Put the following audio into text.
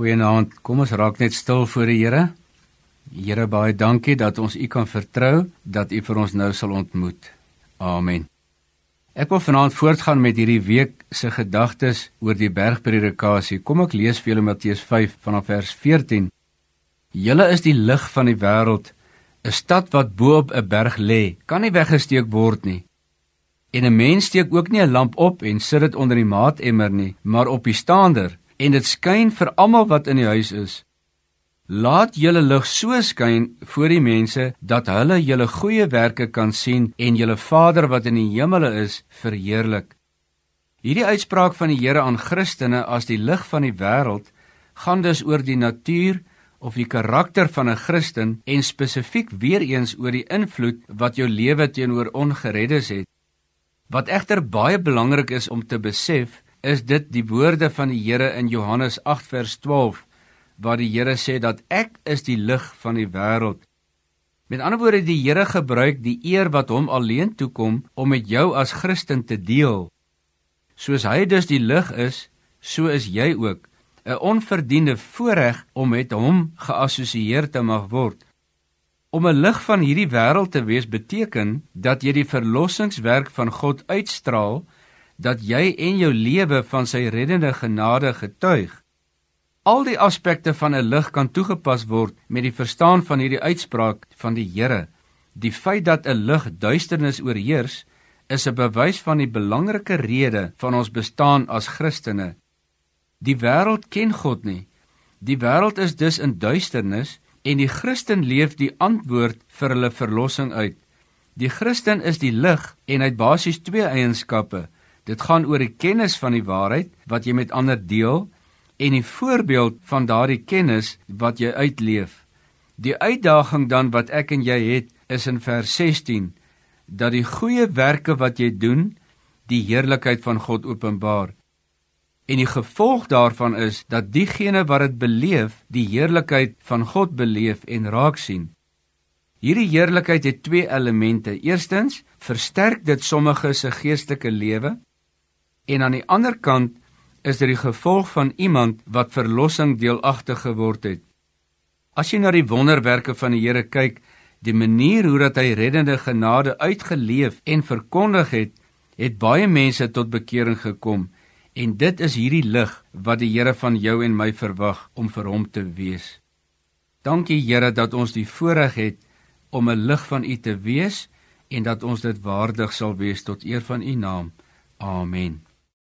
Goeienaand. Kom ons raak net stil voor die Here. Here, baie dankie dat ons U kan vertrou dat U vir ons nou sal ontmoet. Amen. Ek wil vanaand voortgaan met hierdie week se gedagtes oor die bergpredikasie. Kom ek lees vir julle Matteus 5 vanaf vers 14. Julle is die lig van die wêreld. 'n Stad wat bo op 'n berg lê, kan nie weggesteek word nie. En 'n mens steek ook nie 'n lamp op en sit dit onder die maatemmer nie, maar op die staander en dit skyn vir almal wat in die huis is. Laat julle lig so skyn voor die mense dat hulle julle goeie werke kan sien en julle Vader wat in die hemele is verheerlik. Hierdie uitspraak van die Here aan Christene as die lig van die wêreld gaan dus oor die natuur of die karakter van 'n Christen en spesifiek weer eens oor die invloed wat jou lewe teenoor ongereddes het. Wat egter baie belangrik is om te besef, is dit die woorde van die Here in Johannes 8 vers 12 waar die Here sê dat ek is die lig van die wêreld. Met ander woorde, die Here gebruik die eer wat hom alleen toekom om met jou as Christen te deel. Soos hy dus die lig is, so is jy ook 'n onverdiende voorreg om met hom geassosieer te mag word. Om 'n lig van hierdie wêreld te wees beteken dat jy die verlossingswerk van God uitstraal, dat jy en jou lewe van sy reddende genade getuig. Al die aspekte van 'n lig kan toegepas word met die verstaan van hierdie uitspraak van die Here. Die feit dat 'n lig duisternis oorheers, is 'n bewys van die belangrike rede van ons bestaan as Christene. Die wêreld ken God nie. Die wêreld is dus in duisternis en die Christen leef die antwoord vir hulle verlossing uit. Die Christen is die lig en hy het basies twee eienskappe. Dit gaan oor die kennis van die waarheid wat jy met ander deel en die voorbeeld van daardie kennis wat jy uitleef. Die uitdaging dan wat ek en jy het is in vers 16 dat die goeie werke wat jy doen die heerlikheid van God openbaar. En die gevolg daarvan is dat diegene wat dit beleef, die heerlikheid van God beleef en raak sien. Hierdie heerlikheid het twee elemente. Eerstens, versterk dit sommige se geestelike lewe en aan die ander kant is dit die gevolg van iemand wat verlossing deelagtig geword het. As jy na die wonderwerke van die Here kyk, die manier hoe dat hy reddende genade uitgeleef en verkondig het, het baie mense tot bekering gekom en dit is hierdie lig wat die Here van jou en my verwag om vir hom te wees. Dankie Here dat ons die voorreg het om 'n lig van U te wees en dat ons dit waardig sal wees tot eer van U naam. Amen.